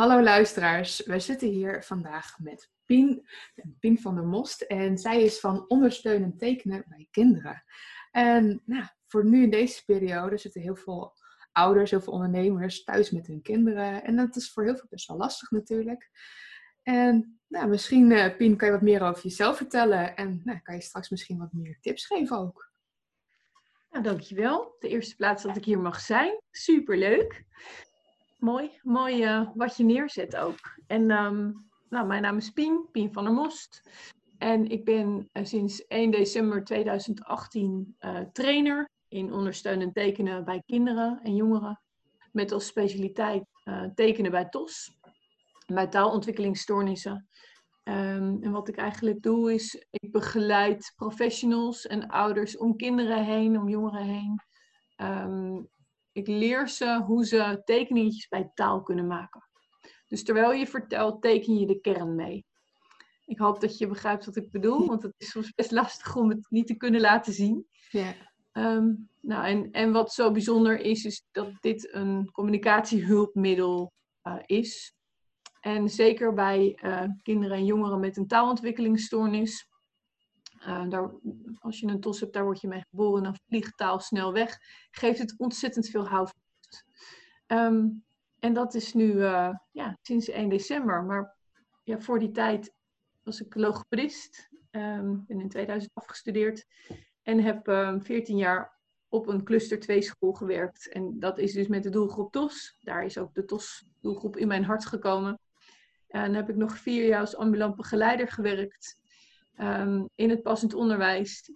Hallo luisteraars, we zitten hier vandaag met Pien, Pien van der Most. En zij is van ondersteunend tekenen bij kinderen. En nou, voor nu in deze periode zitten heel veel ouders, heel veel ondernemers thuis met hun kinderen. En dat is voor heel veel best wel lastig natuurlijk. En nou, misschien, uh, Pien, kan je wat meer over jezelf vertellen. En nou, kan je straks misschien wat meer tips geven ook. Nou, dankjewel. De eerste plaats dat ik hier mag zijn. Superleuk. Mooi, mooi uh, wat je neerzet ook. En um, nou, mijn naam is Pien, Pien van der Most. En ik ben uh, sinds 1 december 2018 uh, trainer in ondersteunend tekenen bij kinderen en jongeren. Met als specialiteit tekenen bij TOS, bij taalontwikkelingsstoornissen. Um, en wat ik eigenlijk doe is, ik begeleid professionals en ouders om kinderen heen, om jongeren heen. Um, ik leer ze hoe ze tekeningetjes bij taal kunnen maken. Dus terwijl je vertelt, teken je de kern mee. Ik hoop dat je begrijpt wat ik bedoel, want het is soms best lastig om het niet te kunnen laten zien. Ja. Um, nou, en, en wat zo bijzonder is, is dat dit een communicatiehulpmiddel uh, is. En zeker bij uh, kinderen en jongeren met een taalontwikkelingsstoornis. Uh, daar, als je een tos hebt, daar word je mee geboren, dan vliegt taal snel weg. Geeft het ontzettend veel houvast. Um, en dat is nu uh, ja, sinds 1 december. Maar ja, voor die tijd was ik logopedist. Um, ben in 2000 afgestudeerd. En heb um, ehm, 14 jaar op een cluster 2 school gewerkt. En dat is dus met de doelgroep TOS. Daar is ook de TOS doelgroep in mijn hart gekomen. En dan heb ik nog vier jaar als ambulant begeleider gewerkt um, in het passend onderwijs.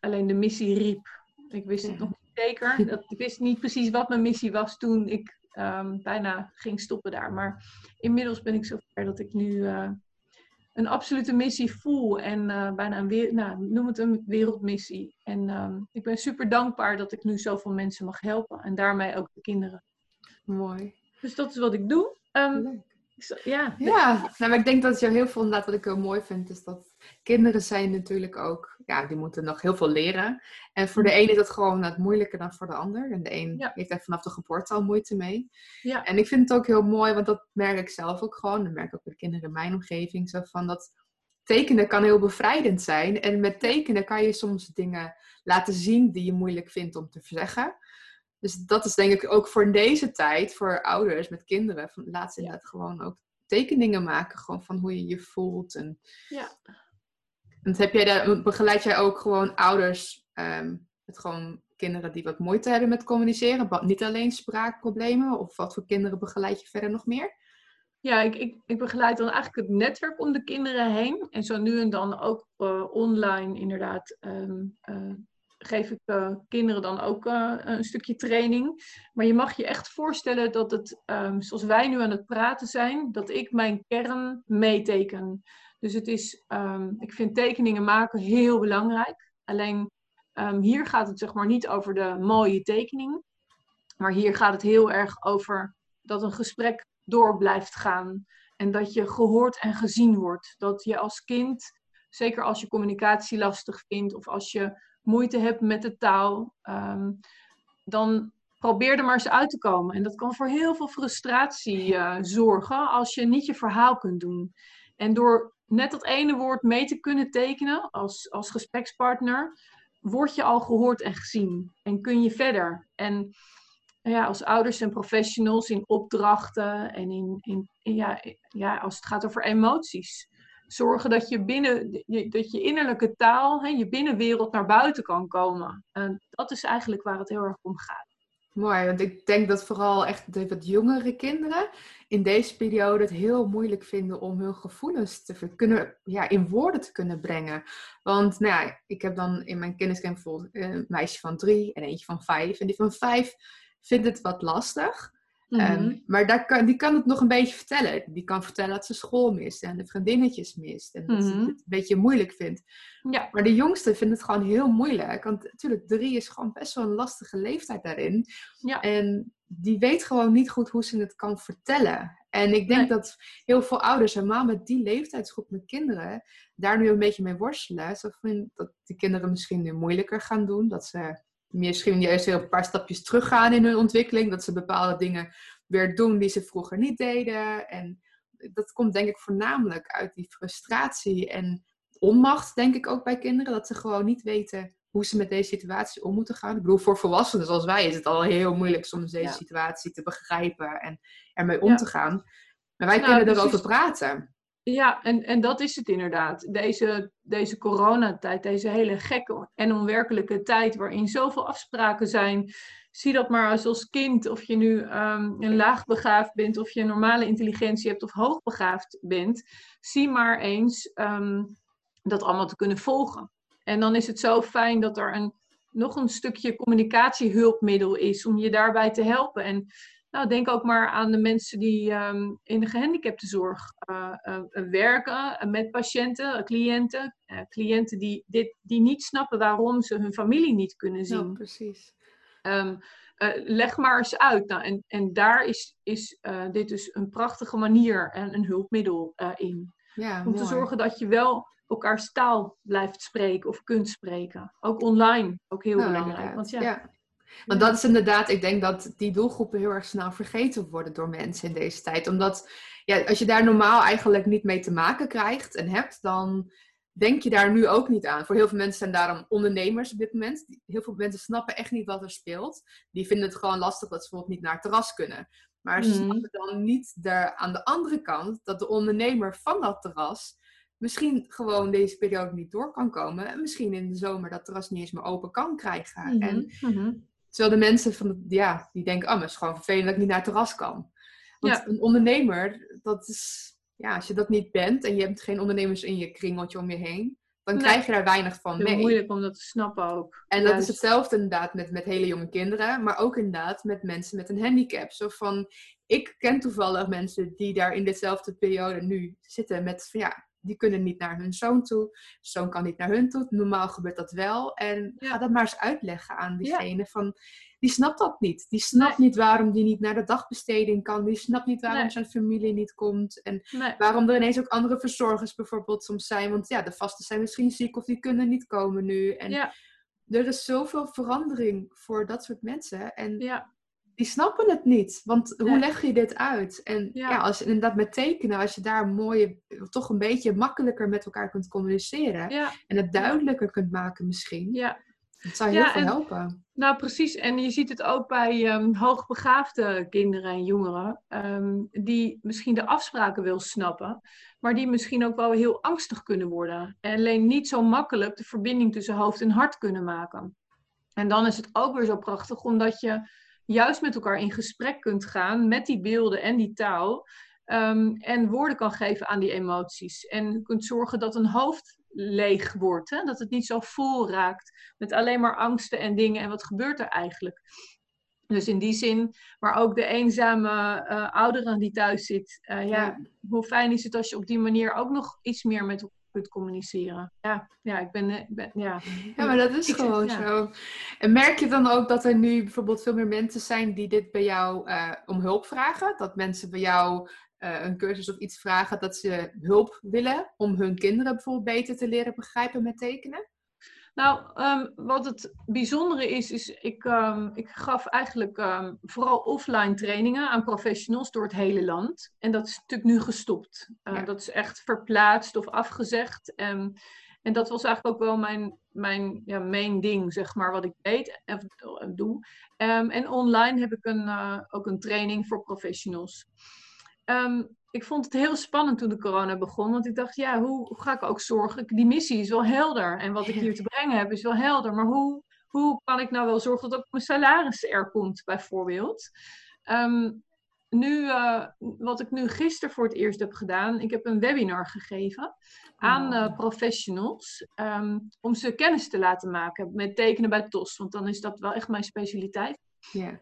Alleen de missie riep. Ik wist het nog niet zeker. Dat, ik wist niet precies wat mijn missie was toen ik um, bijna ging stoppen daar. Maar inmiddels ben ik zover dat ik nu uh, een absolute missie voel. En uh, bijna een, nou, noem het een wereldmissie. En um, ik ben super dankbaar dat ik nu zoveel mensen mag helpen. En daarmee ook de kinderen. Mooi. Dus dat is wat ik doe. Um, ja, ja nou, maar ik denk dat je heel veel, inderdaad, wat ik heel mooi vind, is dat kinderen zijn natuurlijk ook, ja, die moeten nog heel veel leren. En voor de mm. ene is dat gewoon wat moeilijker dan voor de ander. En de een heeft daar vanaf de geboorte al moeite mee. Ja. En ik vind het ook heel mooi, want dat merk ik zelf ook gewoon. Dat merk ik ook met kinderen in mijn omgeving. Zo van dat tekenen kan heel bevrijdend zijn. En met tekenen kan je soms dingen laten zien die je moeilijk vindt om te zeggen. Dus dat is denk ik ook voor deze tijd, voor ouders met kinderen, van, laat ze inderdaad gewoon ook tekeningen maken, gewoon van hoe je je voelt. En, ja. En heb jij daar, begeleid jij ook gewoon ouders um, met gewoon kinderen die wat moeite hebben met communiceren? Niet alleen spraakproblemen, of wat voor kinderen begeleid je verder nog meer? Ja, ik, ik, ik begeleid dan eigenlijk het netwerk om de kinderen heen. En zo nu en dan ook uh, online inderdaad um, uh, geef ik uh, kinderen dan ook uh, een stukje training. Maar je mag je echt voorstellen dat het, um, zoals wij nu aan het praten zijn, dat ik mijn kern meeteken. Dus het is, um, ik vind tekeningen maken heel belangrijk. Alleen um, hier gaat het zeg maar niet over de mooie tekening. Maar hier gaat het heel erg over dat een gesprek door blijft gaan. En dat je gehoord en gezien wordt. Dat je als kind, zeker als je communicatie lastig vindt of als je moeite hebt met de taal, um, dan probeer er maar eens uit te komen. En dat kan voor heel veel frustratie uh, zorgen als je niet je verhaal kunt doen. En door net dat ene woord mee te kunnen tekenen als, als gesprekspartner, word je al gehoord en gezien. En kun je verder. En ja, als ouders en professionals in opdrachten en in, in ja, ja, als het gaat over emoties zorgen dat je binnen dat je innerlijke taal, hè, je binnenwereld naar buiten kan komen. En dat is eigenlijk waar het heel erg om gaat. Mooi, want ik denk dat vooral echt de wat jongere kinderen in deze periode het heel moeilijk vinden om hun gevoelens te kunnen, ja, in woorden te kunnen brengen. Want nou ja, ik heb dan in mijn kenniscamp bijvoorbeeld een meisje van drie en eentje van vijf. En die van vijf vindt het wat lastig. Ehm, mhm. maar daar kan, die kan het nog een beetje vertellen. Die kan vertellen dat ze school mist en de vriendinnetjes mist. En dat ze mhm. het een beetje moeilijk vindt. Ja. Maar de jongste vindt het gewoon heel moeilijk. Want natuurlijk, drie is gewoon best wel een lastige leeftijd daarin. Ja. En die weet gewoon niet goed hoe ze het kan vertellen. En ik denk dat heel veel ouders, helemaal met die leeftijdsgroep met kinderen, daar nu een beetje mee worstelen. Zo dat die kinderen misschien nu moeilijker gaan doen. Dat ze misschien juist weer een paar stapjes teruggaan in hun ontwikkeling. Dat ze bepaalde dingen weer doen die ze vroeger niet deden. En dat komt denk ik voornamelijk uit die frustratie en onmacht, denk ik ook bij kinderen. Dat ze gewoon niet weten hoe ze met deze situatie om moeten gaan. Ik bedoel, voor volwassenen zoals wij is het al heel moeilijk soms deze situatie te begrijpen en ermee om te gaan. Maar wij kunnen erover praten. Ja, en, en dat is het inderdaad. Deze, deze coronatijd, deze hele gekke en onwerkelijke tijd waarin zoveel afspraken zijn. Zie dat maar als, als kind, of je nu um, een laagbegaafd bent, of je normale intelligentie hebt of hoogbegaafd bent. Zie maar eens ehm, dat allemaal te kunnen volgen. En dan is het zo fijn dat er een, nog een stukje communicatiehulpmiddel is om je daarbij te helpen. En nou, denk ook maar aan de mensen die ehm, in de gehandicaptenzorg uh, uh, werken met patiënten, cliënten. cliënten die, dit, die niet snappen waarom ze hun familie niet kunnen zien. Ja, precies. Um, leg maar eens uit. Nou, en, en daar is, is dit dus een prachtige manier en een hulpmiddel in. Ja, om te zorgen dat je wel elkaars taal blijft spreken of kunt spreken. Ook online, ook heel belangrijk. Want ja, ja. Want dat is inderdaad, ik denk dat die doelgroepen heel erg snel vergeten worden door mensen in deze tijd. Omdat ja, als je daar normaal eigenlijk niet mee te maken krijgt en hebt, dan denk je daar nu ook niet aan. Voor heel veel mensen zijn daarom ondernemers op dit moment. Heel veel mensen snappen echt niet wat er speelt. Die vinden het gewoon lastig dat ze bijvoorbeeld niet naar het terras kunnen. Maar ze mhm. snappen dan niet daar aan de andere kant dat de ondernemer van dat terras misschien gewoon deze periode niet door kan komen. En misschien in de zomer dat terras niet eens meer open kan krijgen. Mhm, en mhm. Terwijl de mensen van, ja, die denken, oh, maar het is gewoon vervelend dat ik niet naar het terras kan. Want een ondernemer, dat is, ja, als je dat niet bent en je hebt geen ondernemers in je kringeltje om je heen, dan krijg je daar weinig van mee. Het is moeilijk om dat te snappen ook. En dat is hetzelfde inderdaad met, met hele jonge kinderen, maar ook inderdaad met mensen met een handicap. Zo van, ik ken toevallig mensen die daar in dezelfde periode nu zitten met van ja, die kunnen niet naar hun zoon toe. Zoon kan niet naar hun toe. Normaal gebeurt dat wel. En ga dat maar eens uitleggen aan diegene van... Die snapt dat niet. Die snapt niet waarom die niet naar de dagbesteding kan. Die snapt niet waarom zijn familie niet komt. En waarom er ineens ook andere verzorgers bijvoorbeeld soms zijn. Want ja, de vasten zijn misschien ziek of die kunnen niet komen nu. En er is zoveel verandering voor dat soort mensen. En ja die snappen het niet. Want hoe leg je dit uit? En ja. als je inderdaad met tekenen, als je daar mooie, toch een beetje makkelijker met elkaar kunt communiceren. En het duidelijker kunt maken misschien. Ja. Dat zou heel veel helpen. Nou, precies. En je ziet het ook bij um, hoogbegaafde kinderen en jongeren, ehm, die misschien de afspraken wil snappen, maar die misschien ook wel heel angstig kunnen worden. En alleen niet zo makkelijk de verbinding tussen hoofd en hart kunnen maken. En dan is het ook weer zo prachtig, omdat je juist met elkaar in gesprek kunt gaan met die beelden en die taal. Ehm, en woorden kan geven aan die emoties. En kunt zorgen dat een hoofd leeg wordt. Hè? Dat het niet zo vol raakt met alleen maar angsten en dingen. En wat gebeurt er eigenlijk? Dus in die zin, maar ook de eenzame uh, ouderen die thuis zit. Uh, ja, hoe fijn is het als je op die manier ook nog iets meer met kunt communiceren. Ja, ja ik ben, eh, ben ja. Ja, maar dat is gewoon zo. En merk je dan ook dat er nu bijvoorbeeld veel meer mensen zijn die dit bij jou uh, om hulp vragen? Dat mensen bij jou uh, een cursus of iets vragen dat ze hulp willen om hun kinderen bijvoorbeeld beter te leren begrijpen met tekenen? Nou, um, wat het bijzondere is, is ik, um, ik gaf eigenlijk um, vooral offline trainingen aan professionals door het hele land. En dat is natuurlijk nu gestopt. Uh, Dat is echt verplaatst of afgezegd. En, en dat was eigenlijk ook wel mijn, mijn ja, main ding, zeg maar, wat ik deed en doe. en online heb ik een, uh, ook een training voor professionals. Um, ik vond het heel spannend toen de corona begon. Want ik dacht, ja, hoe, hoe, ga ik ook zorgen? Die missie is wel helder. En wat ik hier te brengen heb is wel helder. Maar hoe, hoe kan ik nou wel zorgen dat ook mijn salaris er komt, bijvoorbeeld? Um, nu, uh, wat ik nu gisteren voor het eerst heb gedaan, ik heb een webinar gegeven aan uh, professionals um, om ze kennis te laten maken met tekenen bij TOS, want dan is dat wel echt mijn specialiteit. Ja.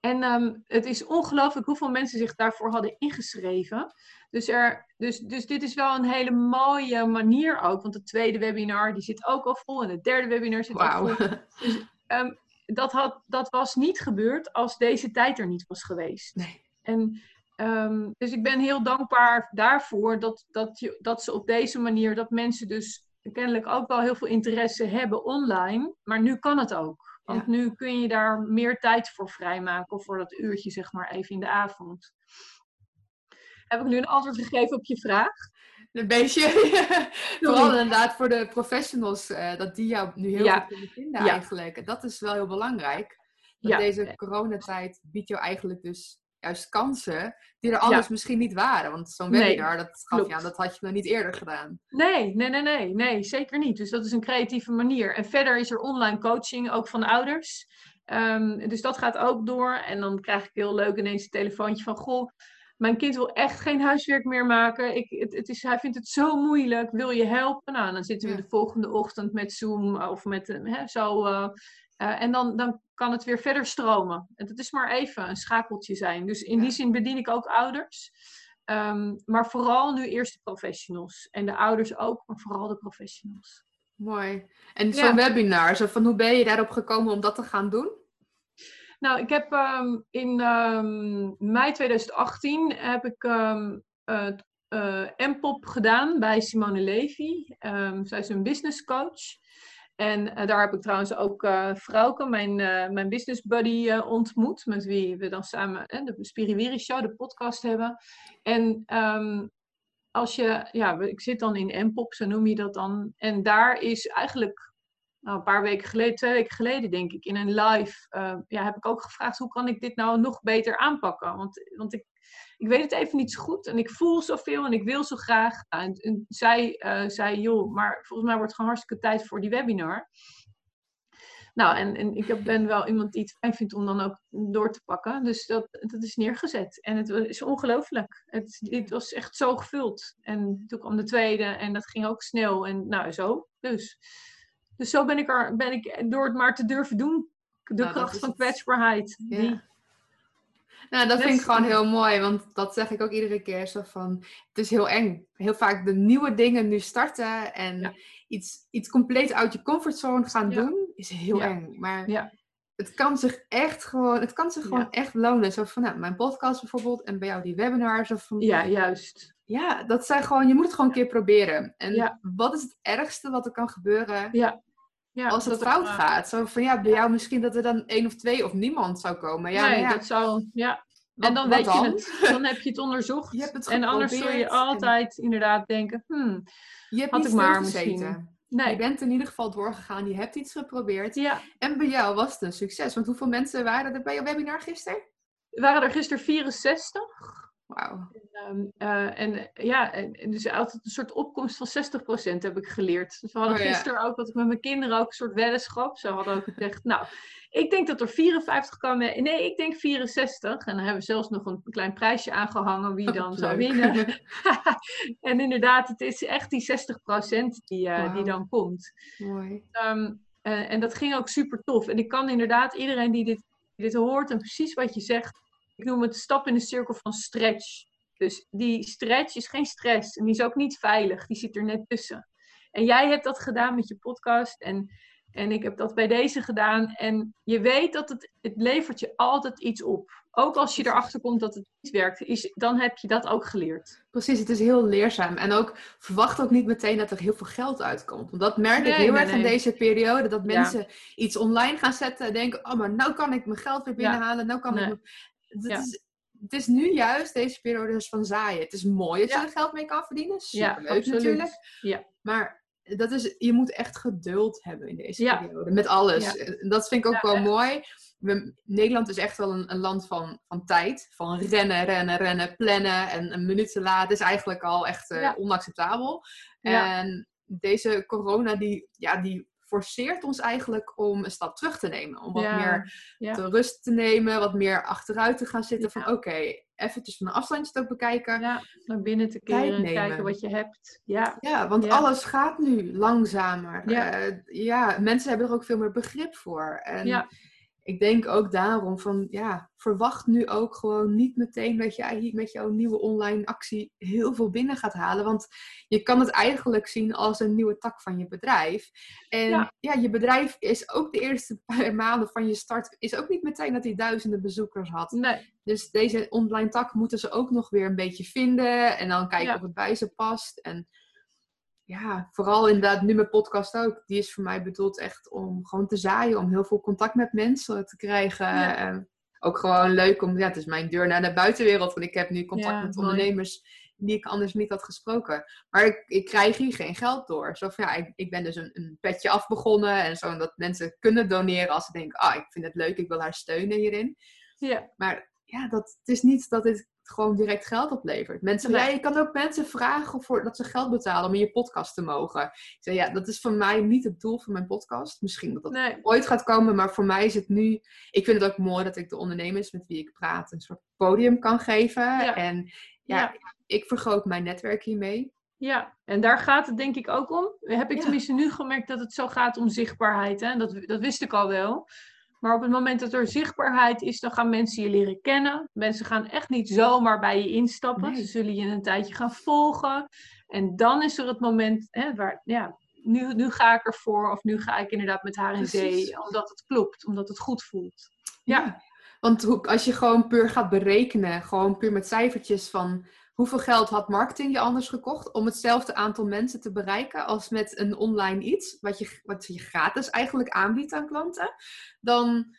En ehm, het is ongelooflijk hoeveel mensen zich daarvoor hadden ingeschreven. Dus, er, dus, dus dit is wel een hele mooie manier ook. Want het tweede webinar die zit ook al vol. En het derde webinar zit wow. ook vol. Dus um, dat, had, dat was niet gebeurd als deze tijd er niet was geweest. Nee. En, um, dus ik ben heel dankbaar daarvoor dat, dat, je, dat ze op deze manier, dat mensen dus kennelijk ook wel heel veel interesse hebben online. Maar nu kan het ook. Want nu kun je daar meer tijd voor vrijmaken. Of voor dat uurtje, zeg maar, even in de avond. Heb ik nu een antwoord gegeven op je vraag? Een beetje. Vooral inderdaad voor de professionals, uh, dat die jou nu heel goed kunnen vinden eigenlijk. Dat is wel heel belangrijk. Dat deze coronatijd biedt jou eigenlijk dus juist kansen die er anders misschien niet waren. Want zo'n webinar, dat gaf je aan, dat had je nog niet eerder gedaan. Nee, nee, nee, nee, nee, zeker niet. Dus dat is een creatieve manier. En verder is er online coaching, ook van ouders. Um, dus dat gaat ook door. En dan krijg ik heel leuk ineens een telefoontje van... Goh, mijn kind wil echt geen huiswerk meer maken. Ik, het, het is, hij vindt het zo moeilijk. Wil je helpen? Nou, dan zitten we de volgende ochtend met Zoom of met hè, zo. Uh, uh, en dan, dan kan het weer verder stromen. En dat is maar even een schakeltje zijn. Dus in die zin bedien ik ook ouders. Um, maar vooral nu eerst de professionals. En de ouders ook, maar vooral de professionals. Mooi. En zo'n webinar, zo van hoe ben je daarop gekomen om dat te gaan doen? Nou, ik heb um, in um, mei 2018 heb ik um, uh, uh, MPOP gedaan bij Simone Levy. zij is een business coach. En uh, daar heb ik trouwens ook uh, Frauke, mijn, uh, mijn business buddy, ontmoet. Met wie we dan samen de Spiriwiri Show, de podcast hebben. En um, als je, ja, ik zit dan in MPOP, zo noem je dat dan. En daar is eigenlijk nou, een paar weken geleden, twee weken geleden denk ik, in een live, uh, ja, heb ik ook gevraagd hoe kan ik dit nou nog beter aanpakken? Want, want ik, ik weet het even niet zo goed en ik voel zoveel en ik wil zo graag. En, en zij uh, zei, joh, maar volgens mij wordt het gewoon hartstikke tijd voor die webinar. Nou, en, en ik ben wel iemand die het fijn vindt om dan ook door te pakken. Dus dat, dat is neergezet. En het is ongelooflijk. Het, dit was echt zo gevuld. En toen kwam de tweede en dat ging ook snel. En nou, zo. Dus dus zo ben ik er, ben ik door het maar te durven doen. De nou, kracht van kwetsbaarheid. Die... Nou, dat vind ik gewoon heel mooi, want dat zeg ik ook iedere keer zo van, het is heel eng. Heel vaak de nieuwe dingen nu starten en iets, iets compleet uit je comfortzone gaan doen, is heel eng. Maar het kan zich echt gewoon, het kan zich gewoon echt lonen. Zo van, nou, mijn podcast bijvoorbeeld en bij jou die webinars. Of van, ja, juist. Ja, dat zijn gewoon, je moet het gewoon een keer proberen. En wat is het ergste wat er kan gebeuren? Ja. Ja, als het fout gaat. Zo van ja, bij jou misschien dat er dan één of twee of niemand zou komen. Ja, nee, ja. dat zou. Ja. en dan weet je het. Dan heb je het onderzocht. Je hebt het en anders zul je altijd inderdaad denken: hmm, je hebt had ik maar misschien. Nee. Je bent in ieder geval doorgegaan, je hebt iets geprobeerd. Ja. En bij jou was het een succes. Want hoeveel mensen waren er bij jouw webinar gisteren? Er waren er gisteren 64. Wauw. En, uh, en ja, en, dus altijd een soort opkomst van 60% heb ik geleerd. Dus we hadden oh, gisteren ook, wat ik met mijn kinderen ook, een soort weddenschap. Ze hadden ook gezegd, nou, ik denk dat er 54 kan. Nee, ik denk 64. En dan hebben we zelfs nog een klein prijsje aangehangen wie dan zou winnen. en inderdaad, het is echt die 60% die, uh, wow. die dan komt. Mooi. Um, uh, en dat ging ook super tof. En ik kan inderdaad iedereen die dit, die dit hoort en precies wat je zegt ik noem het stap in de cirkel van stretch. Dus die stretch is geen stress en die is ook niet veilig, die zit er net tussen. En jij hebt dat gedaan met je podcast en, en ik heb dat bij deze gedaan. En je weet dat het, het levert je altijd iets op. Ook als je erachter komt dat het niet werkt, is, dan heb je dat ook geleerd. Precies, het is heel leerzaam. En ook verwacht ook niet meteen dat er heel veel geld uitkomt. Want dat merk ik heel erg in deze periode. Dat mensen iets online gaan zetten en denken, oh maar nou kan ik mijn geld weer binnenhalen. Nou kan ik het, is, het is nu juist deze periode dus van zaaien. Het is mooi dat je er geld mee kan verdienen. Superleuk ja, natuurlijk. Ja. Maar dat is, je moet echt geduld hebben in deze periode. Met alles. Dat vind ik ook wel mooi. We, Nederland is echt wel een, een, land van, van tijd. Van rennen, rennen, rennen, plannen. En een minuut te laat is eigenlijk al echt uh, onacceptabel. En deze corona, die, ja, die forceert ons eigenlijk om een stap terug te nemen. Om wat meer ja. te rust te nemen, wat meer achteruit te gaan zitten. Van oké, okay, eventjes van een afstandje te bekijken. Ja, naar binnen te keren, kijken wat je hebt. Ja, ja want alles gaat nu langzamer. Ja. Uh, ja, mensen hebben er ook veel meer begrip voor. En ja ik denk ook daarom van ja, verwacht nu ook gewoon niet meteen dat jij hier met jouw nieuwe online actie heel veel binnen gaat halen. Want je kan het eigenlijk zien als een nieuwe tak van je bedrijf. En ja, je bedrijf is ook de eerste paar maanden van je start, is ook niet meteen dat hij duizenden bezoekers had. Nee. Dus deze online tak moeten ze ook nog weer een beetje vinden en dan kijken of het bij ze past. En ja, vooral inderdaad nu mijn podcast ook. Die is voor mij bedoeld echt om gewoon te zaaien. Om heel veel contact met mensen te krijgen. ook gewoon leuk om, ja, het is mijn deur naar de buitenwereld. Want ik heb nu contact met ondernemers die ik anders niet had gesproken. Maar ik, ik krijg hier geen geld door. Zo van, ja, ik, ik ben dus een, een petje af begonnen. En zo dat mensen kunnen doneren als ze denken, ah, ik vind het leuk, ik wil haar steunen hierin. Ja. Maar ja, dat, het is niet dat dit gewoon direct geld oplevert. Mensen, ja, je kan ook mensen vragen voor, dat ze geld betalen om in je podcast te mogen. Ik zeg, ja, dat is voor mij niet het doel van mijn podcast. Misschien dat dat ooit gaat komen, maar voor mij is het nu... Ik vind het ook mooi dat ik de ondernemers met wie ik praat een soort podium kan geven. En ja, ik vergroot mijn netwerk hiermee. Ja, en daar gaat het denk ik ook om. Heb ik tenminste nu gemerkt dat het zo gaat om zichtbaarheid. Hè? Dat, dat wist ik al wel. Maar op het moment dat er zichtbaarheid is, dan gaan mensen je leren kennen. Mensen gaan echt niet zomaar bij je instappen. Ze zullen je een tijdje gaan volgen. En dan is er het moment hè, waar, ja, nu, nu ga ik ervoor. Of nu ga ik inderdaad met haar in zee. Omdat het klopt, omdat het goed voelt. Ja, want als je gewoon puur gaat berekenen, gewoon puur met cijfertjes van hoeveel geld had marketing je anders gekocht om hetzelfde aantal mensen te bereiken als met een online iets, wat je, wat je gratis eigenlijk aanbiedt aan klanten, dan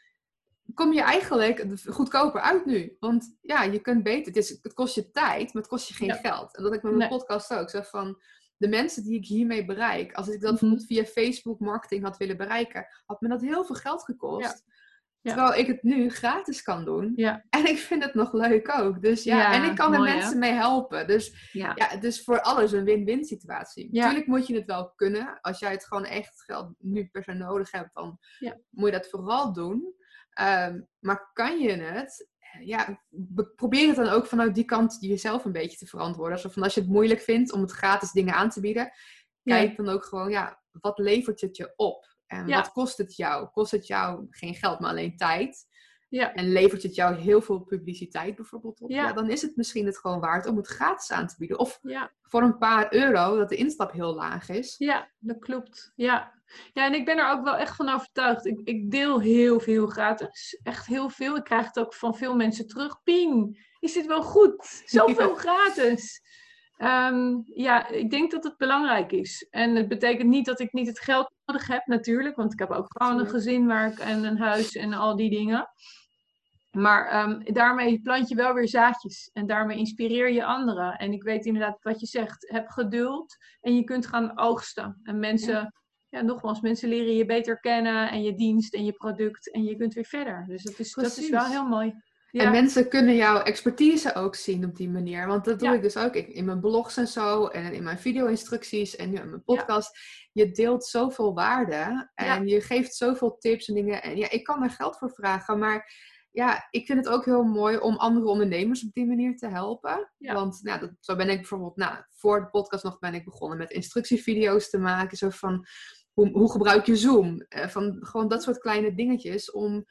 kom je eigenlijk goedkoper uit nu. Want ja, je kunt beter. Het, is, het kost je tijd, maar het kost je geen geld. En dat ik met mijn podcast ook zeg van de mensen die ik hiermee bereik, als ik dat mhm. bijvoorbeeld via Facebook marketing had willen bereiken, had me dat heel veel geld gekost. Terwijl ik het nu gratis kan doen. Ja. En ik vind het nog leuk ook. Dus ja, en ik kan er mensen mee helpen. Dus ja. het is voor alles een win-win situatie. Natuurlijk moet je het wel kunnen. Als jij het gewoon echt geld nu per se nodig hebt, dan moet je dat vooral doen. Ehm, maar kan je het? Ja, probeer het dan ook vanuit die kant jezelf een beetje te verantwoorden. Alsof van als je het moeilijk vindt om het gratis dingen aan te bieden, kijk dan ook gewoon, ja, wat levert het je op? En wat kost het jou? Kost het jou geen geld, maar alleen tijd? Ja. En levert het jou heel veel publiciteit bijvoorbeeld op? Ja. dan is het misschien het gewoon waard om het gratis aan te bieden. Of ja. voor een paar euro, dat de instap heel laag is. Ja, dat klopt. Ja. Ja, en ik ben er ook wel echt van overtuigd. Ik, ik deel heel veel gratis. Echt heel veel. Ik krijg het ook van veel mensen terug. Pien, is dit wel goed? Zoveel gratis. Ehm, ja, ik denk dat het belangrijk is. En het betekent niet dat ik niet het geld nodig heb, natuurlijk. Want ik heb ook gewoon een gezin waar ik, en een huis en al die dingen. Maar um, daarmee plant je wel weer zaadjes. En daarmee inspireer je anderen. En ik weet inderdaad wat je zegt. Heb geduld en je kunt gaan oogsten. En mensen, ja. nogmaals, mensen leren je beter kennen. En je dienst en je product. En je kunt weer verder. Dus dat is, dat is wel heel mooi. En mensen kunnen jouw expertise ook zien op die manier. Want dat doe ik dus ook in mijn blogs en zo. En in mijn video-instructies en nu in mijn podcast. Je deelt zoveel waarde. En je geeft zoveel tips en dingen. En ja, ik kan er geld voor vragen. Maar ja, ik vind het ook heel mooi om andere ondernemers op die manier te helpen. Want nou, dat, zo ben ik bijvoorbeeld, nou, voor de podcast nog ben ik begonnen met instructievideo's te maken. Zo van, hoe, hoe gebruik je Zoom? Eh, van gewoon dat soort kleine dingetjes om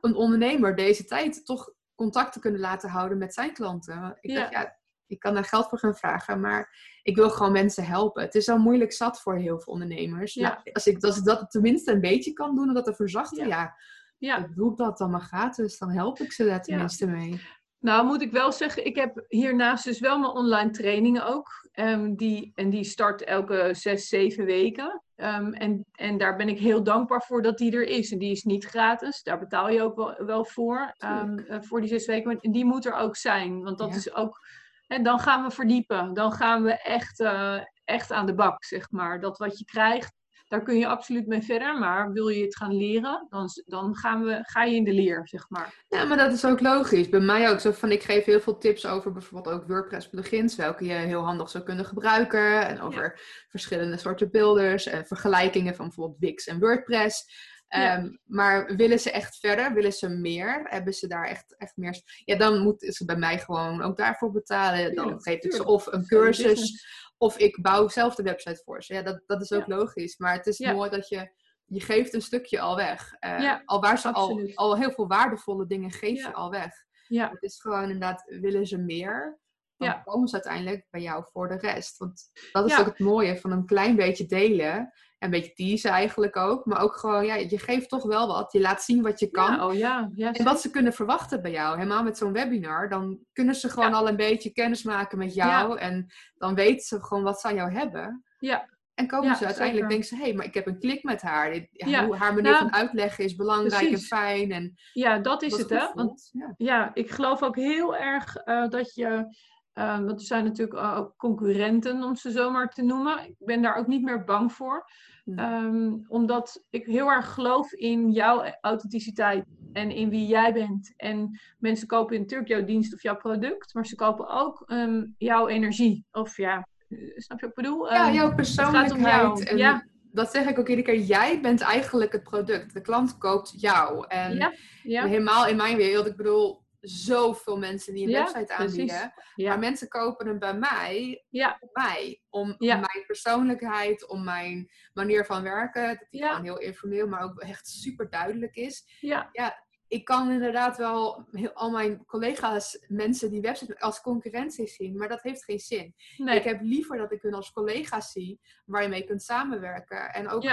een ondernemer deze tijd toch contact te kunnen laten houden met zijn klanten. Ik ja. dacht, ja, ik kan daar geld voor gaan vragen, maar ik wil gewoon mensen helpen. Het is zo moeilijk zat voor heel veel ondernemers. Ja. Nou, als, ik, als ik dat tenminste een beetje kan doen, en dat te verzachten, ja. ja. Ik doe dat dan maar gratis, dan help ik ze daar tenminste mee. Nou, moet ik wel zeggen, ik heb hiernaast dus wel mijn online trainingen ook. Um, die, en die start elke zes, zeven weken. Um, en, en daar ben ik heel dankbaar voor dat die er is. En die is niet gratis, daar betaal je ook wel, wel voor, um, voor die zes weken. En die moet er ook zijn, want dat is ook... En dan gaan we verdiepen, dan gaan we echt, uh, echt aan de bak, zeg maar. Dat wat je krijgt, daar kun je absoluut mee verder. Maar wil je het gaan leren, dan, dan gaan we, ga je in de leer, zeg maar. Ja, maar dat is ook logisch. Bij mij ook zo van, ik geef heel veel tips over bijvoorbeeld ook WordPress plugins, welke je heel handig zou kunnen gebruiken. En over verschillende soorten builders en vergelijkingen van bijvoorbeeld Wix en WordPress. Ehm, maar willen ze echt verder? Willen ze meer? Hebben ze daar echt, echt meer? Ja, dan moeten ze bij mij gewoon ook daarvoor betalen. Dan geef ik ze of een cursus of ik bouw zelf de website voor ze. Ja, dat, dat is ook logisch. Maar het is mooi dat je, je geeft een stukje al weg. Uh, al waar ze al, al heel veel waardevolle dingen geef je al weg. Ja. Het is gewoon inderdaad, willen ze meer? Dan komen ze uiteindelijk bij jou voor de rest. Want dat is ook het mooie van een klein beetje delen een beetje teasen eigenlijk ook. Maar ook gewoon, ja, je geeft toch wel wat. Je laat zien wat je kan. Ja, oh ja. ja en wat ze kunnen verwachten bij jou. Helemaal met zo'n webinar. Dan kunnen ze gewoon al een beetje kennis maken met jou. En dan weten ze gewoon wat ze aan jou hebben. Ja. En komen ze uiteindelijk, denken ze, hé, hey, maar ik heb een klik met haar. Ja, Hoe haar manier nou, van uitleggen is belangrijk en fijn. En ja, dat is het, hè? Want, ja. ik geloof ook heel erg uh, dat je uh, want er zijn natuurlijk ook concurrenten, om ze zomaar te noemen. Ik ben daar ook niet meer bang voor. Um, omdat ik heel erg geloof in jouw authenticiteit en in wie jij bent. En mensen kopen natuurlijk jouw dienst of jouw product, maar ze kopen ook um, jouw energie. Of ja, eh, snap je wat ik bedoel? Ja, ehm, jouw persoonlijkheid. En ja. Dat zeg ik ook iedere keer. Jij bent eigenlijk het product. De klant koopt jou. En ja, ja. helemaal in mijn wereld, ik bedoel, zoveel mensen die een website aanbieden. Maar mensen kopen hem bij mij, ja. mij. Om, mijn persoonlijkheid, om mijn manier van werken. Dat die gewoon heel informeel, maar ook echt super duidelijk is. Ja. ja ik kan inderdaad wel heel, al mijn collega's, mensen die websites als concurrentie zien, maar dat heeft geen zin. Ik heb liever dat ik hun als collega's zie waar je mee kunt samenwerken. En ook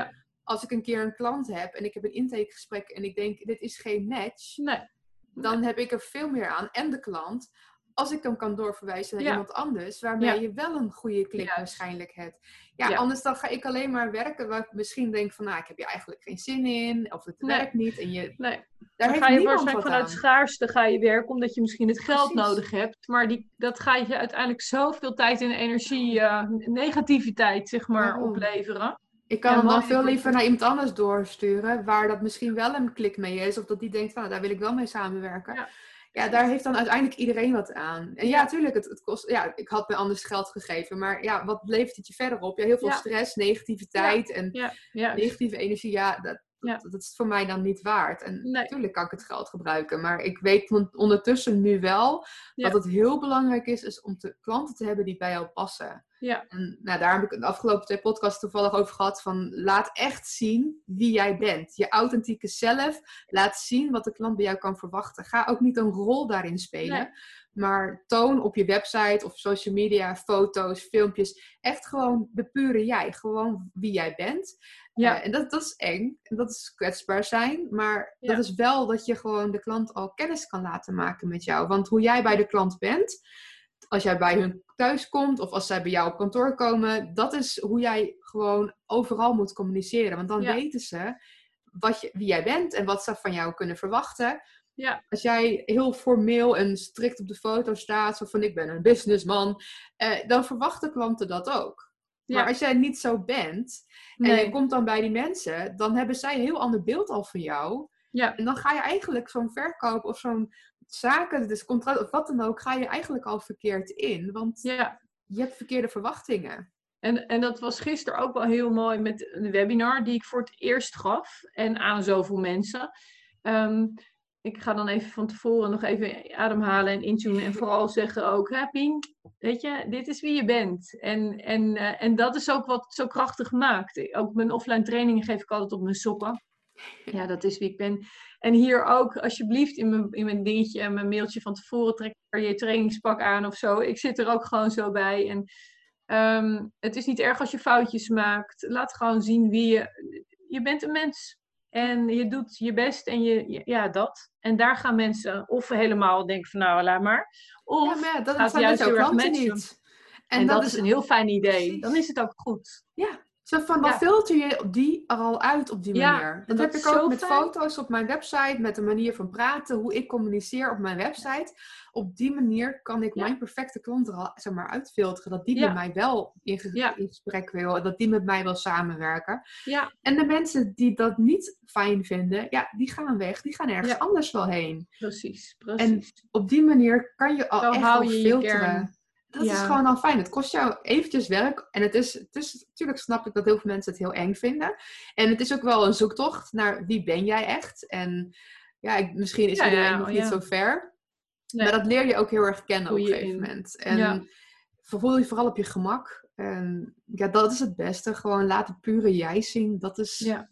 als ik een keer een klant heb en ik heb een intakegesprek en ik denk, dit is geen match. Nee dan heb ik er veel meer aan. En de klant, als ik hem kan doorverwijzen naar iemand anders, waarmee je wel een goede klik waarschijnlijk hebt. Ja, anders dan ga ik alleen maar werken waar ik misschien denk van, nou, ik heb je eigenlijk geen zin in, of het werkt niet. En je, nee. Daar dan ga je waarschijnlijk vanuit aan. schaarste ga je werken, omdat je misschien het geld nodig hebt. Maar die, dat gaat je uiteindelijk zoveel tijd en energie, uh, negativiteit, zeg maar, opleveren. Ik kan hem dan veel liever naar iemand anders doorsturen, waar dat misschien wel een klik mee is, of dat die denkt van, nou, daar wil ik wel mee samenwerken. Ja. ja. daar heeft dan uiteindelijk iedereen wat aan. En ja, natuurlijk, het, het, kost, ja, ik had me anders geld gegeven, maar ja, wat levert het je verder op? Ja, heel veel stress, negativiteit en negatieve energie. Ja, dat. Dat, is voor mij dan niet waard. En natuurlijk kan ik het geld gebruiken. Maar ik weet ondertussen nu wel dat het heel belangrijk is, is om te, klanten te hebben die bij jou passen. Ja. En nou, daar heb ik de afgelopen twee podcasts toevallig over gehad. Van laat echt zien wie jij bent. Je authentieke zelf. Laat zien wat de klant bij jou kan verwachten. Ga ook niet een rol daarin spelen. Maar toon op je website of social media, foto's, filmpjes. Echt gewoon de pure jij. Gewoon wie jij bent. Ja. Uh, en dat, dat is eng. En dat is kwetsbaar zijn. Maar dat is wel dat je gewoon de klant al kennis kan laten maken met jou. Want hoe jij bij de klant bent, als jij bij hun thuis komt of als zij bij jou op kantoor komen, dat is hoe jij gewoon overal moet communiceren. Want dan weten ze wat je, wie jij bent en wat ze van jou kunnen verwachten. Ja. Als jij heel formeel en strikt op de foto staat, zo van ik ben een businessman, eh, dan verwachten klanten dat ook. Maar als jij niet zo bent en je komt dan bij die mensen, dan hebben zij een heel ander beeld al van jou. Ja. En dan ga je eigenlijk zo'n verkoop of zo'n zaken, dus contract of wat dan ook, ga je eigenlijk al verkeerd in. Want ja. je hebt verkeerde verwachtingen. En, en dat was gisteren ook wel heel mooi met een webinar die ik voor het eerst gaf en aan zoveel mensen. Ehm, ik ga dan even van tevoren nog even ademhalen en intunen. En vooral zeggen ook, hè Pien, weet je, dit is wie je bent. En, en, uh, en dat is ook wat het zo krachtig maakt. Ook mijn offline trainingen geef ik altijd op mijn sokken. Ja, dat is wie ik ben. En hier ook, alsjeblieft, in mijn, in mijn dingetje en mijn mailtje van tevoren trek er je trainingspak aan of zo. Ik zit er ook gewoon zo bij. En um, het is niet erg als je foutjes maakt. Laat gewoon zien wie je... Je bent een mens. En je doet je best en je, ja, dat. En daar gaan mensen of helemaal denken van nou, laat maar. Of ja, maar dat gaat juist heel erg Niet. En, en dat, dat, is een heel fijn idee. Dan is het ook goed. Ja, zo van, dan filter je die er al uit op die manier. dat, heb ik ook met foto's op mijn website, met de manier van praten, hoe ik communiceer op mijn website. Op die manier kan ik mijn perfecte klant er al zeg maar, uitfilteren. Dat die met mij wel in, gesprek wil, dat die met mij wil samenwerken. Ja. En de mensen die dat niet fijn vinden, ja, die gaan weg. Die gaan ergens anders wel heen. Precies, precies. En op die manier kan je al echt al filteren. Dat is gewoon al fijn. Het kost jou eventjes werk. En het is, het is, natuurlijk snap ik dat heel veel mensen het heel eng vinden. En het is ook wel een zoektocht naar wie ben jij echt. En ja, ik, misschien is iedereen nog niet zo ver. Maar dat leer je ook heel erg kennen op een gegeven moment. En voel je vooral op je gemak. En ja, dat is het beste. Gewoon laten pure jij zien. Dat is... Ja.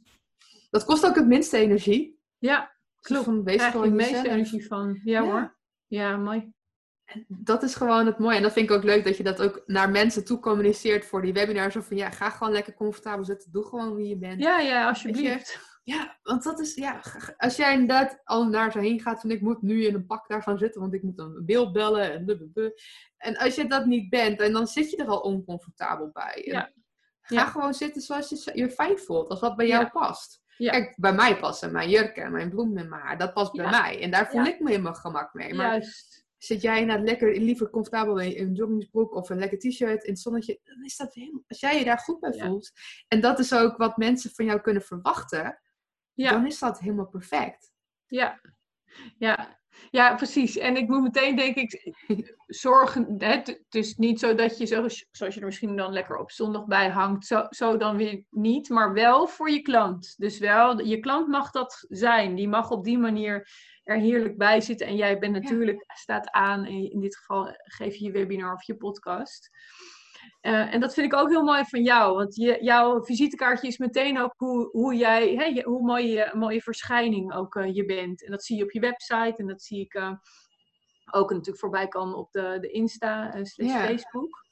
Dat kost ook het minste energie. Ja, klopt. Van, wees gewoon je meeste energie van. Ja, hoor. Ja, mooi dat is gewoon het mooie. En dat vind ik ook leuk dat je dat ook naar mensen toe communiceert voor die webinars. Of van ja, ga gewoon lekker comfortabel zitten. Doe gewoon wie je bent. Ja, ja, alsjeblieft. Ja, want dat is, ja, als jij inderdaad al naar zo heen gaat van ik moet nu in een pak daarvan zitten, want ik moet een beeld bellen en En als je dat niet bent, en dan zit je er al oncomfortabel bij. ja. Ga gewoon zitten zoals je je fijn voelt, als wat bij jou past. Kijk, bij mij passen mijn jurken en mijn bloemen in mijn haar. Dat past bij mij. En daar voel ik me helemaal gemak mee. Maar Juist. Zit jij nou lekker, liever comfortabel in een joggingsbroek of een lekker t-shirt in het zonnetje, dan is dat helemaal, als jij je daar goed bij voelt. En dat is ook wat mensen van jou kunnen verwachten. Dan is dat helemaal perfect. Ja, ja. Ja, precies. En ik moet meteen denk ik zorgen. Het is niet zo dat je, zoals, zoals je er misschien dan lekker op zondag bij hangt, zo, zo dan weer niet, maar wel voor je klant. Dus wel, je klant mag dat zijn. Die mag op die manier er heerlijk bij zitten. En jij bent natuurlijk, staat aan, in dit geval geef je je webinar of je podcast. Uh, en dat vind ik ook heel mooi van jou, want je, jouw visitekaartje is meteen ook hoe, hoe jij, hè, hoe mooi je, mooie verschijning ook uh, je bent. En dat zie je op je website en dat zie ik uh, ook natuurlijk voorbij kan op de, de Insta slash Facebook.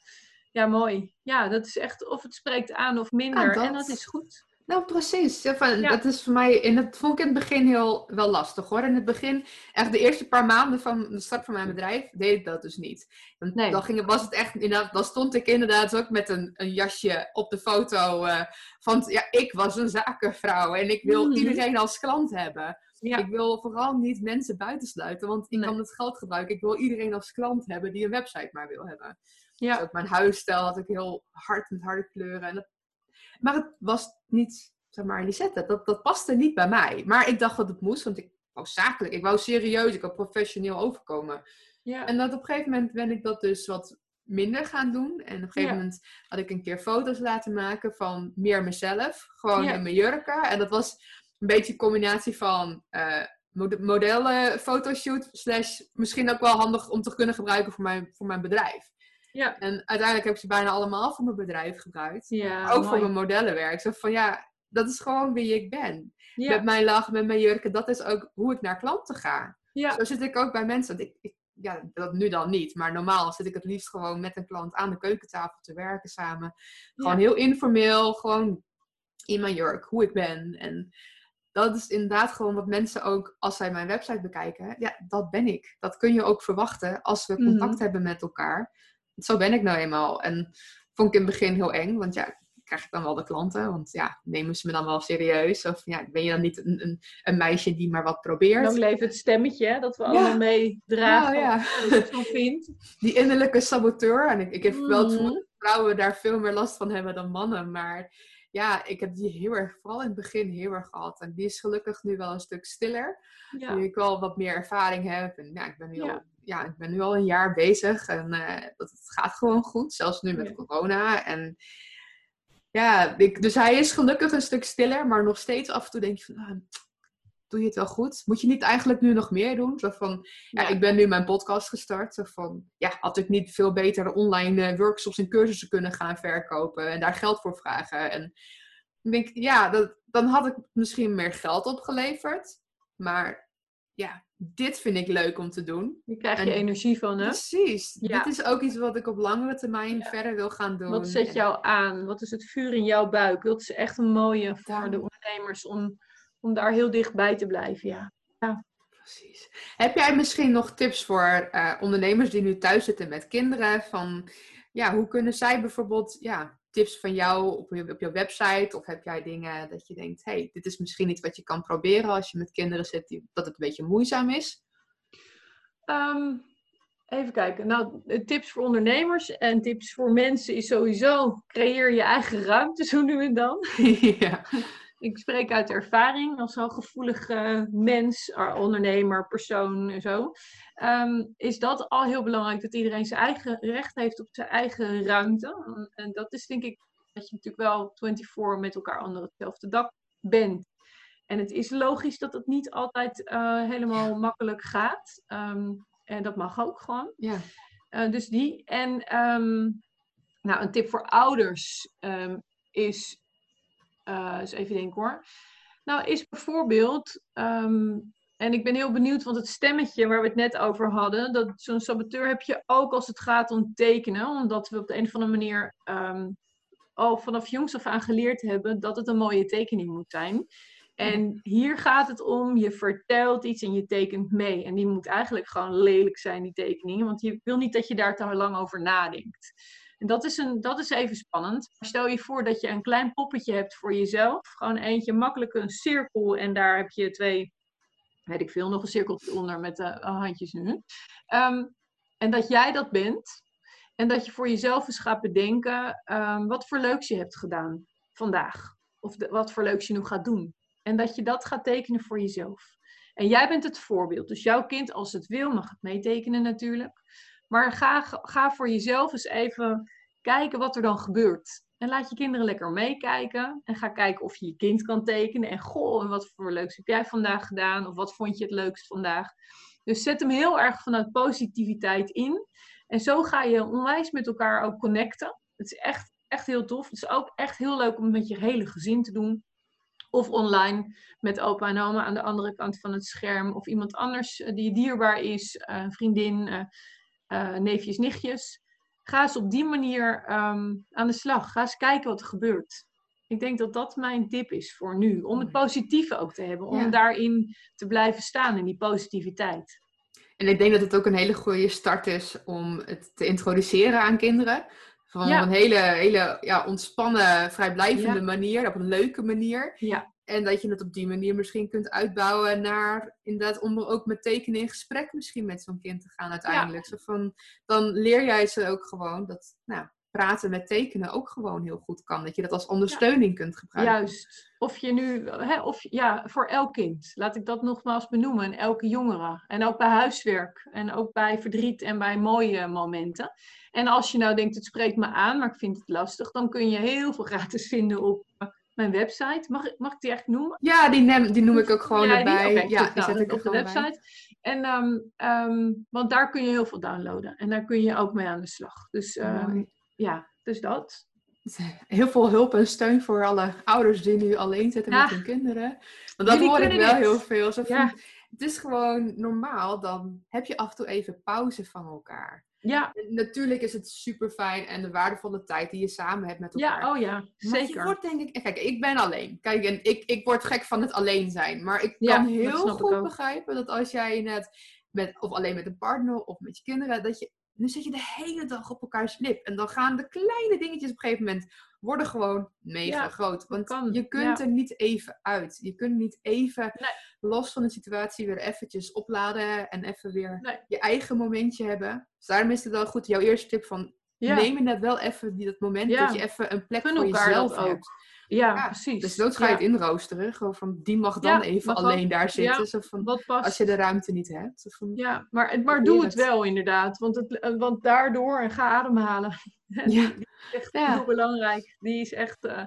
Ja, mooi. Ja, dat is echt of het spreekt aan of minder. en dat is goed. Nou, precies. Ja, van, Dat is voor mij, in het, vond ik in het begin heel wel lastig hoor. In het begin, echt de eerste paar maanden van de start van mijn bedrijf, deed ik dat dus niet. Dan, dan ging, was het echt, inderdaad, dan stond ik inderdaad ook met een, een jasje op de foto. Uh, van, ja, ik was een zakenvrouw en ik wil mhm. iedereen als klant hebben. Ik wil vooral niet mensen buitensluiten, want ik kan het geld gebruiken. Ik wil iedereen als klant hebben die een website maar wil hebben. Ja. Dus ook mijn huisstijl had ik heel hard met harde kleuren. En dat maar het was niet, zeg maar, Lisette, dat, dat paste niet bij mij. Maar ik dacht dat het moest, want ik wou zakelijk, ik wou serieus, ik wou professioneel overkomen. Ja. En dat op een gegeven moment ben ik dat dus wat minder gaan doen. En op een gegeven moment had ik een keer foto's laten maken van meer mezelf. Gewoon in mijn jurken. En dat was een beetje een combinatie van uh, modellen fotoshoot. Slash misschien ook wel handig om te kunnen gebruiken voor mijn, voor mijn bedrijf. Ja. En uiteindelijk heb ik ze bijna allemaal voor mijn bedrijf gebruikt. Ja, ook voor mijn modellenwerk. Zo van ja, dat is gewoon wie ik ben. Met mijn lach, met mijn jurken, dat is ook hoe ik naar klanten ga. Ja. Zo zit ik ook bij mensen. Ik, ik, ja, dat nu dan niet, maar normaal zit ik het liefst gewoon met een klant aan de keukentafel te werken samen. Gewoon heel informeel, gewoon in mijn jurk, hoe ik ben. En dat is inderdaad gewoon wat mensen ook, als zij mijn website bekijken, ja, dat ben ik. Dat kun je ook verwachten als we contact mhm. hebben met elkaar zo ben ik nou eenmaal. En vond ik in het begin heel eng, want ja, krijg ik dan wel de klanten. Want ja, nemen ze me dan wel serieus? Of ja, ben je dan niet een, een, een meisje die maar wat probeert? Dan leeft het stemmetje dat we allemaal meedragen. Nou, ja. Wat je vindt. Die innerlijke saboteur. En ik, ik heb wel het gevoel mhm. dat vrouwen daar veel meer last van hebben dan mannen. Maar ja, ik heb die heel erg, vooral in het begin heel erg gehad. En die is gelukkig nu wel een stuk stiller. Ja. Nu ik wel wat meer ervaring heb. En ja, ik ben nu al ja, ik ben nu al een jaar bezig en uh, het gaat gewoon goed, zelfs nu met corona. En ja, ik, dus hij is gelukkig een stuk stiller, maar nog steeds af en toe denk je van, ah, doe je het wel goed? Moet je niet eigenlijk nu nog meer doen? Zo van, ja, ik ben nu mijn podcast gestart. Zo van, ja, had ik niet veel beter online eh, workshops en cursussen kunnen gaan verkopen en daar geld voor vragen? En ik denk, ja, dat, dan had ik misschien meer geld opgeleverd. Maar ja, dit vind ik leuk om te doen. Hier krijg je energie van, hè? Precies. Dit is ook iets wat ik op langere termijn verder wil gaan doen. Wat zet jou aan? Wat is het vuur in jouw buik? Dat is echt een mooie voor de ondernemers om, om daar heel dichtbij te blijven, ja. ja. Precies. Heb jij misschien nog tips voor uh, ondernemers die nu thuis zitten met kinderen? Van, ja, hoe kunnen zij bijvoorbeeld ja, tips van jou op je, op je website? Of heb jij dingen dat je denkt, hey, dit is misschien iets wat je kan proberen als je met kinderen zit, die, dat het een beetje moeizaam is? Ehm, even kijken. Nou, tips voor ondernemers en tips voor mensen is sowieso creëer je eigen ruimte zo nu en dan. ja. Ik spreek uit ervaring als een gevoelige mens, ondernemer, persoon en zo. Ehm, is dat al heel belangrijk dat iedereen zijn eigen recht heeft op zijn eigen ruimte. En dat is denk ik dat je natuurlijk wel 24 met elkaar onder hetzelfde dak bent. En het is logisch dat het niet altijd uh, helemaal makkelijk gaat. Ehm, en dat mag ook gewoon. Ja. Uh, dus die. En um, nou, een tip voor ouders is. Eens even denken hoor. Nou, is bijvoorbeeld en ik ben heel benieuwd, want het stemmetje waar we het net over hadden, dat zo'n saboteur heb je ook als het gaat om tekenen, omdat we op de een of andere manier um, al vanaf jongs af aan geleerd hebben dat het een mooie tekening moet zijn. En hier gaat het om, je vertelt iets en je tekent mee. En die moet eigenlijk gewoon lelijk zijn, die tekening, want je wil niet dat je daar te lang over nadenkt. En dat is, een, dat is even spannend. Stel je voor dat je een klein poppetje hebt voor jezelf. Gewoon eentje, makkelijk een cirkel. En daar heb je twee, weet ik veel, nog een cirkeltje onder met de uh, handjes nu. Ehm, en dat jij dat bent. En dat je voor jezelf eens gaat bedenken um, wat voor leuks je hebt gedaan vandaag. Of wat voor leuks je nu gaat doen. En dat je dat gaat tekenen voor jezelf. En jij bent het voorbeeld. Dus jouw kind, als het wil, mag het meetekenen natuurlijk. Maar ga, ga voor jezelf eens even kijken wat er dan gebeurt. En laat je kinderen lekker meekijken. En ga kijken of je je kind kan tekenen. En goh, en wat voor leuks heb jij vandaag gedaan? Of wat vond je het leukst vandaag? Dus zet hem heel erg vanuit positiviteit in. En zo ga je onwijs met elkaar ook connecten. Het is echt, echt heel tof. Het is ook echt heel leuk om met je hele gezin te doen. Of online met opa en oma aan de andere kant van het scherm. Of iemand anders eh, die dierbaar is, eh, een vriendin, uh, neefjes, nichtjes. Ga eens op die manier ehm, aan de slag. Ga eens kijken wat er gebeurt. Ik denk dat dat mijn tip is voor nu. Om het positieve ook te hebben. Om daarin te blijven staan in die positiviteit. En ik denk dat het ook een hele goede start is om het te introduceren aan kinderen. Van een hele, hele ja, ontspannen, vrijblijvende manier, op een leuke manier. Ja. En dat je het op die manier misschien kunt uitbouwen naar, inderdaad, om er ook met tekenen in gesprek misschien met zo'n kind te gaan uiteindelijk. Zo van, dan leer jij ze ook gewoon dat, nou, praten met tekenen ook gewoon heel goed kan. Dat je dat als ondersteuning kunt gebruiken. Juist. Of je nu, hè, of ja, voor elk kind. Laat ik dat nogmaals benoemen. En elke jongere. En ook bij huiswerk. En ook bij verdriet en bij mooie momenten. En als je nou denkt, het spreekt me aan, maar ik vind het lastig. Dan kun je heel veel gratis vinden op mijn website. Mag, mag ik die echt noemen? Ja, die, neem, die noem ik ook gewoon ja, erbij. Die, ja, die zet ik op de website. En, um, want daar kun je heel veel downloaden. En daar kun je ook mee aan de slag. Dus um, ja, dus dat. Heel veel hulp en steun voor alle ouders die nu alleen zitten met hun kinderen. Want dat hoor ik wel heel veel. Zo van, Het is gewoon normaal, dan heb je af en toe even pauze van elkaar. Ja. natuurlijk is het super fijn en de waardevolle tijd die je samen hebt met elkaar. Ja, oh ja, zeker. Maar je wordt denk ik, kijk, ik ben alleen. Kijk, en ik, ik word gek van het alleen zijn. Maar ik kan heel goed begrijpen dat als jij net met, of alleen met een partner of met je kinderen, dat je nu zit je de hele dag op elkaars lip. En dan gaan de kleine dingetjes op een gegeven moment worden gewoon mega groot. Want je kunt er niet even uit. Je kunt niet even los van de situatie weer eventjes opladen en even weer je eigen momentje hebben. Dus daarom is het wel goed, jouw eerste tip van neem net wel even dat moment dat je even een plek voor jezelf hebt. Ja, precies. Dus dood ga je het inroosteren. Gewoon van, die mag dan even alleen daar zitten. zo van, als je de ruimte niet hebt. Van, ja, maar, maar doe het wel inderdaad. Want, het, eh, want daardoor, en ga ademhalen. Ja. die is echt heel belangrijk. Die is echt... Uh,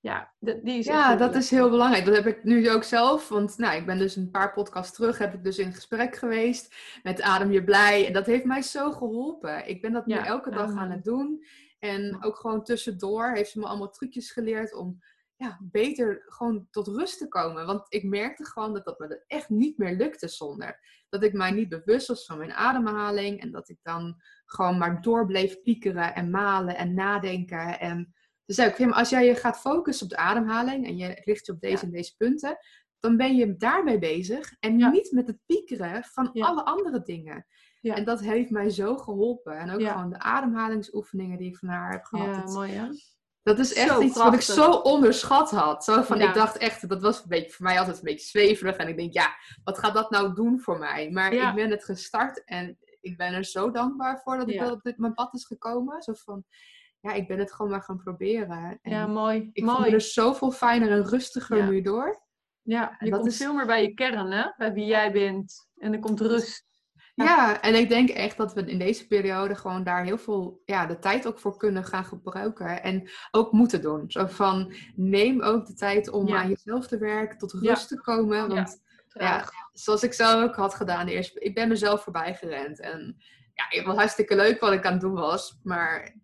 ja, die is ja dat is heel belangrijk. Dat heb ik nu ook zelf. Want nou, ik ben dus een paar podcasts terug, heb ik dus in gesprek geweest met Adem je blij. En dat heeft mij zo geholpen. Ik ben dat nu elke dag aan het doen. En ook gewoon tussendoor heeft ze me allemaal trucjes geleerd om ja, beter gewoon tot rust te komen. Want ik merkte gewoon dat dat me echt niet meer lukte zonder. Dat ik mij niet bewust was van mijn ademhaling. En dat ik dan gewoon maar door bleef piekeren en malen en nadenken. En dus ik, als jij je gaat focussen op de ademhaling en je richt je op deze en deze punten, dan ben je daarmee bezig en niet met het piekeren van alle andere dingen. Ja. En dat heeft mij zo geholpen. En ook gewoon de ademhalingsoefeningen die ik van haar heb gehad. Ja, mooi hè? Dat is echt iets wat ik zo onderschat had. Zo van, Ik dacht echt, dat was een beetje, voor mij altijd een beetje zweverig. En ik denk, ja, wat gaat dat nou doen voor mij? Maar ik ben het gestart en ik ben er zo dankbaar voor dat ik wel op dit, mijn pad is gekomen. Zo van, ja, ik ben het gewoon maar gaan proberen. En ja, mooi. Ik mooi. voel me er zoveel fijner en rustiger nu door. Ja, je dat komt is... veel meer bij je kern, hè? Bij wie jij bent. En er komt rust. Ja. en ik denk echt dat we in deze periode gewoon daar heel veel ja, de tijd ook voor kunnen gaan gebruiken. En ook moeten doen. Zo van, neem ook de tijd om aan jezelf te werken, tot rust te komen. Want ja, zoals ik zelf ook had gedaan eerst, ik ben mezelf voorbij gerend. En ja, het was hartstikke leuk wat ik aan het doen was. Maar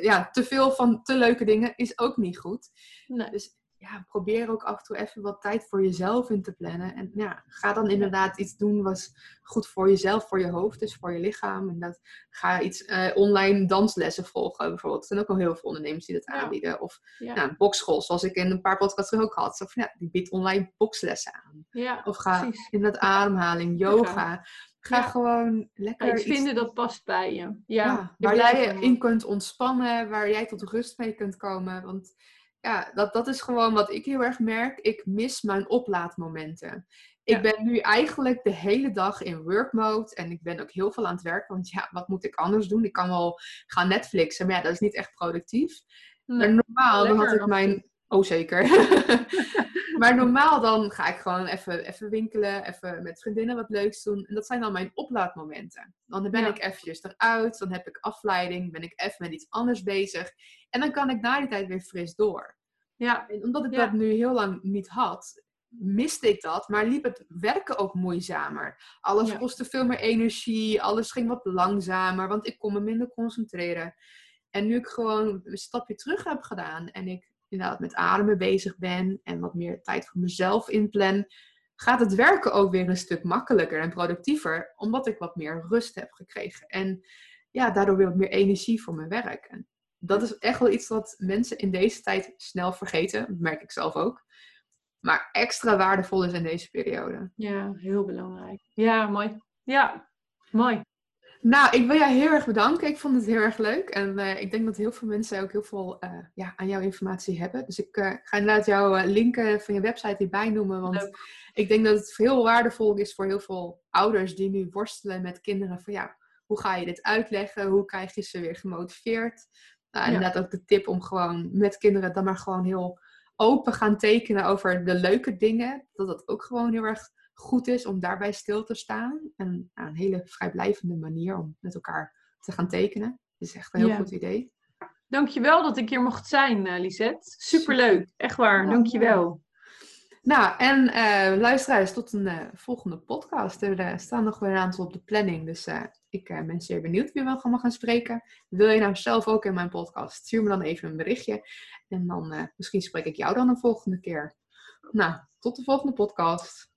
ja, te veel van te leuke dingen is ook niet goed. Nee. Dus ja, probeer ook af en toe even wat tijd voor jezelf in te plannen. En ja, ga dan inderdaad iets doen wat goed voor jezelf, voor je hoofd is, voor je lichaam. En dat ga iets uh, online danslessen volgen bijvoorbeeld. Er zijn ook al heel veel ondernemers die dat aanbieden. Of ja. nou, bokschool, zoals ik in een paar podcasts ook had. Of ja, die biedt online bokslessen aan. Ja, of ga in dat ademhaling, yoga. Ga gewoon lekker. iets vinden dat past bij je. Ja, waar jij in kunt ontspannen, waar jij tot rust mee kunt komen. Want ja, dat, dat is gewoon wat ik heel erg merk. Ik mis mijn oplaadmomenten. Ik ben nu eigenlijk de hele dag in work mode en ik ben ook heel veel aan het werk. Want ja, wat moet ik anders doen? Ik kan wel gaan Netflixen, maar ja, dat is niet echt productief. maar normaal dan had ik mijn. Oh, zeker. maar normaal dan ga ik gewoon even, even winkelen, even met vriendinnen wat leuks doen. En dat zijn dan mijn oplaadmomenten. Dan ben ik eventjes eruit, dan heb ik afleiding, ben ik even met iets anders bezig. En dan kan ik na die tijd weer fris door. Ja. En omdat ik dat nu heel lang niet had, miste ik dat, maar liep het werken ook moeizamer. Alles kostte veel meer energie, alles ging wat langzamer, want ik kon me minder concentreren. En nu ik gewoon een stapje terug heb gedaan en ik inderdaad met ademen bezig ben en wat meer tijd voor mezelf inplan, gaat het werken ook weer een stuk makkelijker en productiever, omdat ik wat meer rust heb gekregen. En ja, daardoor weer wat meer energie voor mijn werk. En dat is echt wel iets wat mensen in deze tijd snel vergeten. Dat merk ik zelf ook. Maar extra waardevol is in deze periode. Ja, heel belangrijk. Ja, mooi. Ja, mooi. Nou, ik wil jou heel erg bedanken. Ik vond het heel erg leuk. En uh, ik denk dat heel veel mensen ook heel veel uh, ja, aan jouw informatie hebben. Dus ik uh, ga inderdaad jouw linken van je website hierbij noemen. Want ik denk dat het heel waardevol is voor heel veel ouders die nu worstelen met kinderen. Van ja, hoe ga je dit uitleggen? Hoe krijg je ze weer gemotiveerd? Nou, inderdaad ook de tip om gewoon met kinderen dan maar gewoon heel open gaan tekenen over de leuke dingen. Dat dat ook gewoon heel erg goed is om daarbij stil te staan. En een hele vrijblijvende manier om met elkaar te gaan tekenen. Dat is echt een heel goed idee. Dankjewel dat ik hier mocht zijn, uh, Lisette. Superleuk. Echt waar. Ja, Dankjewel. Nou, en uh, luisteraars, tot een uh, volgende podcast. Er staan nog weer een aantal op de planning. Dus ik ben zeer benieuwd wie we allemaal gaan spreken. Wil je nou zelf ook in mijn podcast? Stuur me dan even een berichtje. En dan misschien spreek ik jou dan een volgende keer. Nou, tot de volgende podcast.